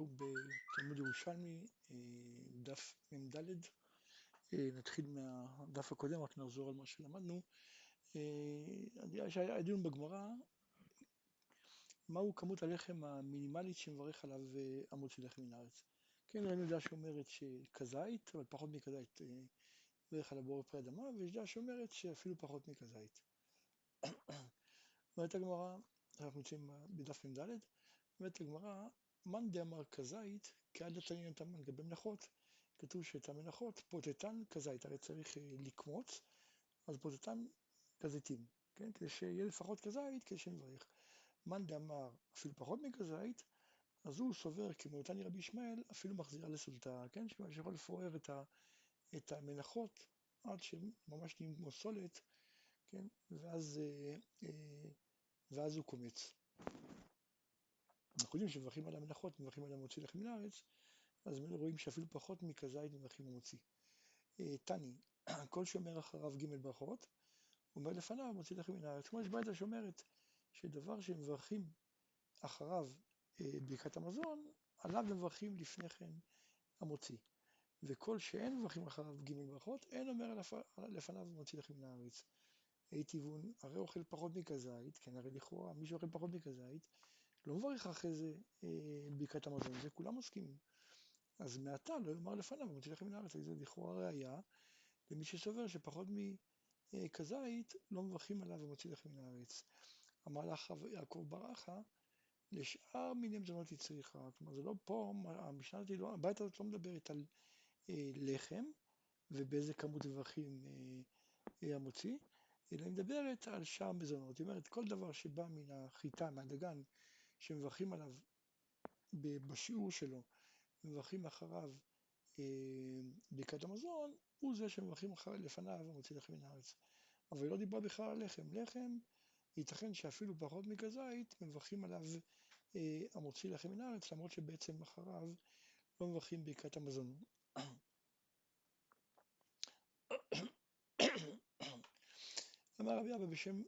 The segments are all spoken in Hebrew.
אנחנו בתלמוד ירושלמי, אה, דף מ"ד, אה, נתחיל מהדף הקודם, רק נחזור על מה שלמדנו. היה דיון בגמרא, מהו כמות הלחם המינימלית שמברך עליו המוציא לחם מן הארץ. כן, ראינו דעה שאומרת שכזית, אבל פחות מכזית מברך עליו בורא פרי אדמה, ויש דעה שאומרת שאפילו פחות מכזית. אומרת הגמרא, אנחנו נמצאים בדף מ"ד, אומרת הגמרא, מאן דאמר כזית, כעד התנין אותם לגבי מנחות, כתוב שאת המנחות פוטטן כזית, הרי צריך אה, לקמוץ, אז פוטטן כזיתים, כן? כדי שיהיה לפחות כזית, כדי שנברך. מאן דאמר אפילו פחות מכזית, אז הוא סובר, כמו תני רבי ישמעאל, אפילו מחזירה לסולתה, כן? שיכול לפורר את, ה, את המנחות עד שממש נהיים כמו סולת, כן? ואז, אה, אה, ואז הוא קומץ. אנחנו יודעים שמברכים על המנחות, מברכים על המוציא לחם מן הארץ, אז רואים שאפילו פחות מכזית מברכים המוציא. אה, תני, כל שומר אחריו ג' ברכות, אומר לפניו מוציא לחם מן הארץ. כמו יש ברייתא שאומרת שדבר שמברכים אחריו אה, ברכת המזון, עליו מברכים לפני כן המוציא. וכל שאין מברכים אחריו ג' ברכות, אין אומר לפניו מוציא לחם מן הארץ. היטיבון, הרי אוכל פחות מכזית, כן, הרי לכאורה מי שאוכל פחות מכזית, לא מברך אחרי זה אה, ברכת המזון, זה כולם מסכימים. אז מעתה לא יאמר לפניו, מוציא לחם מן הארץ, זה לכאורה ראייה למי שסובר שפחות מכזית לא מברכים עליו ומוציא לחם מן הארץ. אמר לך יעקב ברכה, לשאר מיני מזונות היא צריכה. כלומר, זה לא פה, המשנה הזאת, לא, הבית הזאת לא מדברת על אה, לחם ובאיזה כמות מברכים אה, המוציא, אלא היא מדברת על שאר מזונות. היא אומרת, כל דבר שבא מן החיטה, מהדגן, שמברכים עליו בשיעור שלו, מברכים אחריו אה, ברכת המזון, הוא זה שמברכים לפניו ומוציא לחם מן הארץ. אבל היא לא דיברה בכלל על לחם. לחם, ייתכן שאפילו פחות מכזית, מברכים עליו אה, המוציא לחם מן הארץ, למרות שבעצם אחריו לא מברכים ברכת המזון. אמר רבי אבא בשם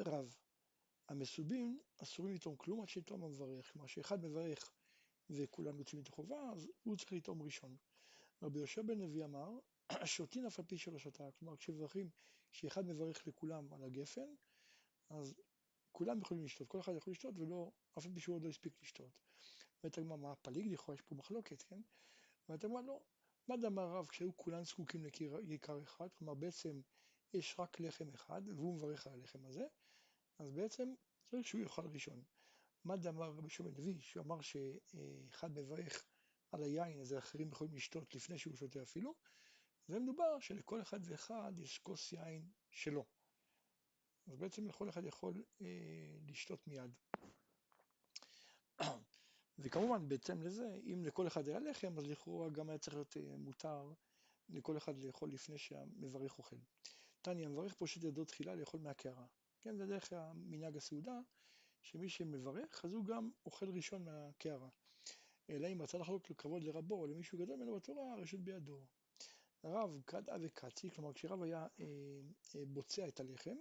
רב, המסובים אסורים לטעום כלום עד שיטעום המברך, כלומר שאחד מברך וכולם יוצאים ידי חובה, אז הוא צריך לטעום ראשון. רבי יהושע בן לוי אמר, שותין אף על פי שלא שתה, כלומר כשמברכים, כשאחד מברך לכולם על הגפן, אז כולם יכולים לשתות, כל אחד יכול לשתות ולא, אף על פי שהוא עוד לא הספיק לשתות. ואתה אומר, מה פליג לכאורה, יש פה מחלוקת, כן? ואתה אומר, לא, מה דאמר רב כשהיו כולם זקוקים לכיכר אחד, כלומר בעצם יש רק לחם אחד והוא מברך על הלחם הזה, אז בעצם צריך שהוא יאכל ראשון. מה דאמר רבי שמעון לוי, שהוא אמר שאחד מברך על היין, אז האחרים יכולים לשתות לפני שהוא שותה אפילו, זה מדובר שלכל אחד ואחד יש כוס יין שלו. אז בעצם לכל אחד יכול אה, לשתות מיד. וכמובן, בהתאם לזה, אם לכל אחד היה לחם, אז לכאורה גם היה צריך להיות אה, מותר לכל אחד לאכול לפני שהמברך אוכל. תניא, המברך פושט ידו תחילה לאכול מהקערה. כן, זה דרך מנהג הסעודה, שמי שמברך, אז הוא גם אוכל ראשון מהקערה. אלא אם רצה לחלוק לכבוד לרבו או למישהו גדול ממנו בתורה, הרשות בידו. הרב קדעה וקצי, כלומר כשרב היה אה, אה, בוצע את הלחם,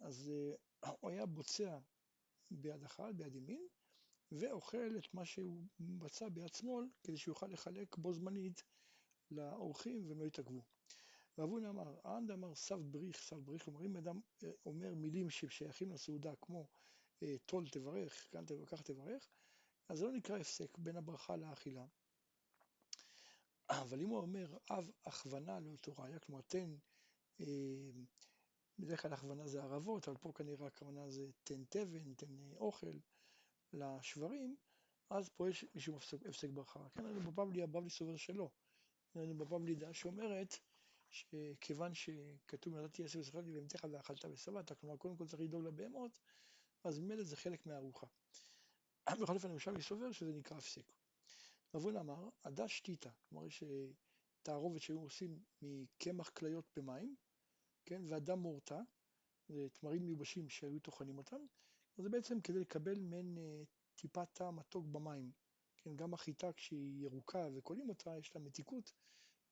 אז אה, הוא היה בוצע ביד אחת, ביד ימין, ואוכל את מה שהוא בצע ביד שמאל, כדי שיוכל לחלק בו זמנית לאורחים והם לא יתעכבו. רב הונא אמר, האנד אמר סב בריך, סב בריך, כלומר אם אדם אה, אומר מילים ששייכים לסעודה כמו אה, טול תברך, כאן כך תברך, אז זה לא נקרא הפסק בין הברכה לאכילה. אבל אם הוא אומר אב הכוונה לאותו ראיה, כלומר תן, אה, בדרך כלל הכוונה זה ערבות, אבל פה כנראה הכוונה זה תן תבן, תן אוכל לשברים, אז פה יש משום הפסק ברכה. כן, אני בבבלי, הבבלי סובר שלא. אני בבבלי דעה שאומרת שכיוון שכתוב נתתי עשר ושכרתי בהמתך ואכלת ושבעת, כלומר קודם כל צריך לדאוג לבהמות, אז ממילא זה חלק מהארוחה. בכל אופן ירושלמי סובר שזה נקרא הפסק. רבון אמר, עדה שתיתה, כלומר יש אה, תערובת שהיו עושים מקמח כליות במים, כן, ועדה מורתה, זה תמרים מיובשים שהיו טוחנים אותם, זה בעצם כדי לקבל מעין אה, טיפת טעם מתוק במים. כן, גם החיטה כשהיא ירוקה וקולים אותה, יש לה מתיקות,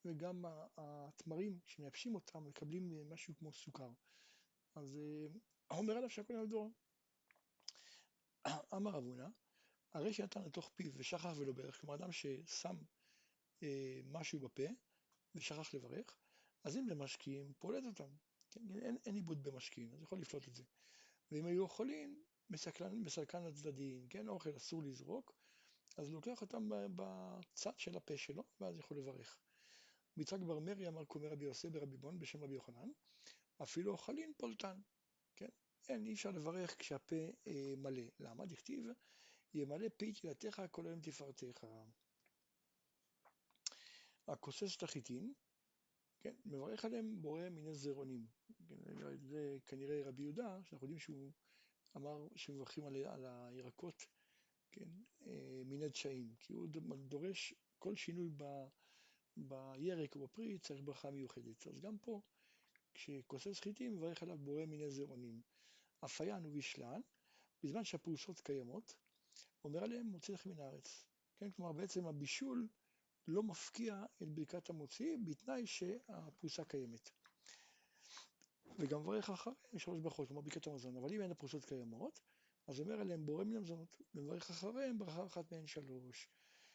וגם התמרים שמייבשים אותם מקבלים אה, משהו כמו סוכר. אז אומר עליו שהכל דור. אמר אבונה, הרי שנתן לתוך פיו ושכח ולא ברך, כלומר אדם ששם אה, משהו בפה ושכח לברך, אז אם למשקיעים, פולט אותם. כן? אין, אין עיבוד במשקיעים, אז יכול לפלוט את זה. ואם היו אוכלים, מסלקן, מסלקן הצדדים, כן, אוכל אסור לזרוק, אז לוקח אותם בצד של הפה שלו, ואז יכול לברך. מצחק בר מרי אמר קומי רבי יוסי ברבי בון בשם רבי יוחנן, אפילו אוכלין פולטן, כן? אין, אי אפשר לברך כשהפה אה, מלא. למה? דכתיב, ימלא פי תהילתך היום תפארתך. הכוסס את החיטין, כן, מברך עליהם בורא מיני זרעונים. כן, זה כנראה רבי יהודה, שאנחנו יודעים שהוא אמר שמברכים על, על הירקות, כן, אה, מיני דשאים, כי הוא דורש כל שינוי ב, בירק או בפרי צריך ברכה מיוחדת. אז גם פה, כשכוסס חיטים, מברך עליו בורא מיני זרעונים. אפיין ובישלן, בזמן שהפרוסות קיימות, אומר עליהם מוציא לכם מן הארץ. כן, כלומר בעצם הבישול לא מפקיע את ברכת המוציא בתנאי שהפרוסה קיימת. וגם מברך אחריהם שלוש ברכות, כלומר ברכת המזון, אבל אם אין הפרוסות קיימות, אז אומר עליהם בורא מן המזונות, ומברך אחריהם ברכה אחת מהן שלוש.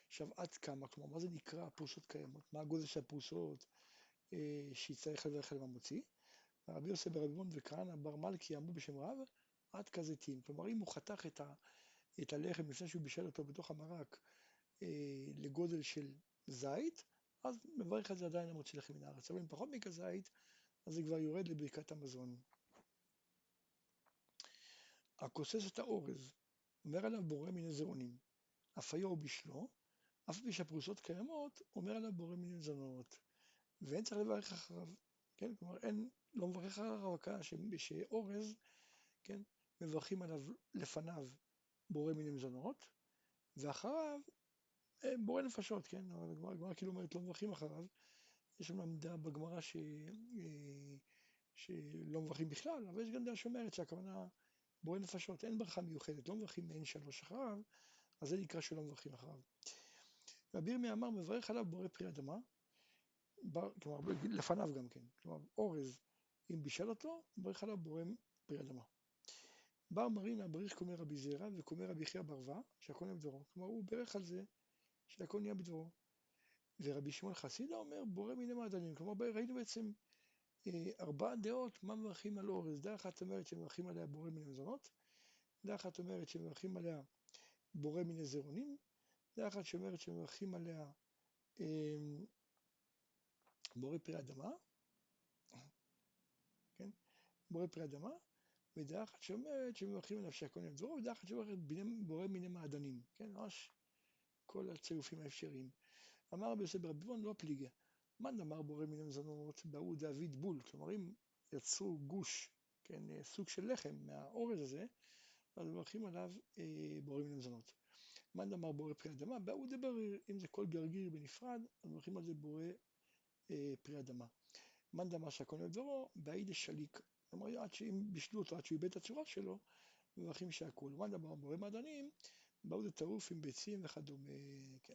עכשיו עד כמה, כלומר מה זה נקרא פרוסות קיימות, מה הגודל של הפרוסות אה, שיצטרך לברך עליהם המוציא. רבי יוסף ברבי מון וכהנא בר מלכי אמרו בשם רב עד כזיתים, כלומר אם הוא חתך את, ה, את הלחם לפני שהוא בישל אותו בתוך המרק אה, לגודל של זית, אז מברך על זה עדיין המוציא לחם מן הארץ. אבל אם פחות מכזית, אז זה כבר יורד לברכת המזון. הכוסס את האורז, אומר עליו בורא מיני זרעונים, אף היה הוא בשלו, אף פי שהפרוסות קיימות, אומר עליו בורא מיני זונות, ואין צריך לברך אחריו, כן? כלומר, אין, לא מברך אחריו, הכוונה שאורז, כן? מברכים עליו לפניו בורא מיני מזונות, ואחריו בורא נפשות, כן? אבל הגמרא כאילו אומרת לא מברכים אחריו. יש לנו עמדה בגמרא ש... אה, שלא מברכים בכלל, אבל יש גם דעה שאומרת שהכוונה בורא נפשות, אין ברכה מיוחדת, לא מברכים מעין שלוש אחריו, אז זה נקרא שלא מברכים אחריו. רבי ירמיה אמר, מברך עליו בורא פרי אדמה, בר, כלומר לפניו גם כן, כלומר אורז, אם בישל אותו, מברך עליו בורא פרי אדמה. בר מרינה בריך קומי רבי זירא וקומי רבי חייא ברווה, שהכל נהיה בדברו, כלומר הוא ברך על זה שהכל נהיה בדברו. ורבי שמעון חסידה אומר בורא מיני מעדנים, כלומר ראינו בעצם אה, ארבע דעות מה מברכים על אורז, דעה אחת אומרת שמברכים עליה בורא מיני מזונות, דעה אחת אומרת שמברכים עליה בורא מיני זרעונים, דעה אחת שאומרת שמברכים עליה בורא פרי אדמה, כן, בורא פרי אדמה, ודעה אחת שאומרת שמברכים עליו שהכל נהיה בדברו, ודעה אחת שאומרת בורא מיני מעדנים, כן, ממש כל הצירופים האפשריים. אמר רבי יוסף ברבי בון לא פליגה. מאן דאמר בורא מן המזונות באו דאביד בול, כלומר אם יצרו גוש, כן, סוג של לחם מהאורז הזה, אז מברכים עליו אה, בורא מן המזונות. מאן דאמר בורא פרי אדמה, באו דבריר, אם זה כל גרגיר בנפרד, אז מברכים על זה בורא אה, פרי אדמה. מאן דאמר שהכל נדברו, באידה שליק, כלומר עד שאם בישלו אותו, עד שהוא איבד את הצורה שלו, מברכים שהכול. מאן דאמר בורא מעדנים, באו לטרוף עם ביצים וכדומה, כן.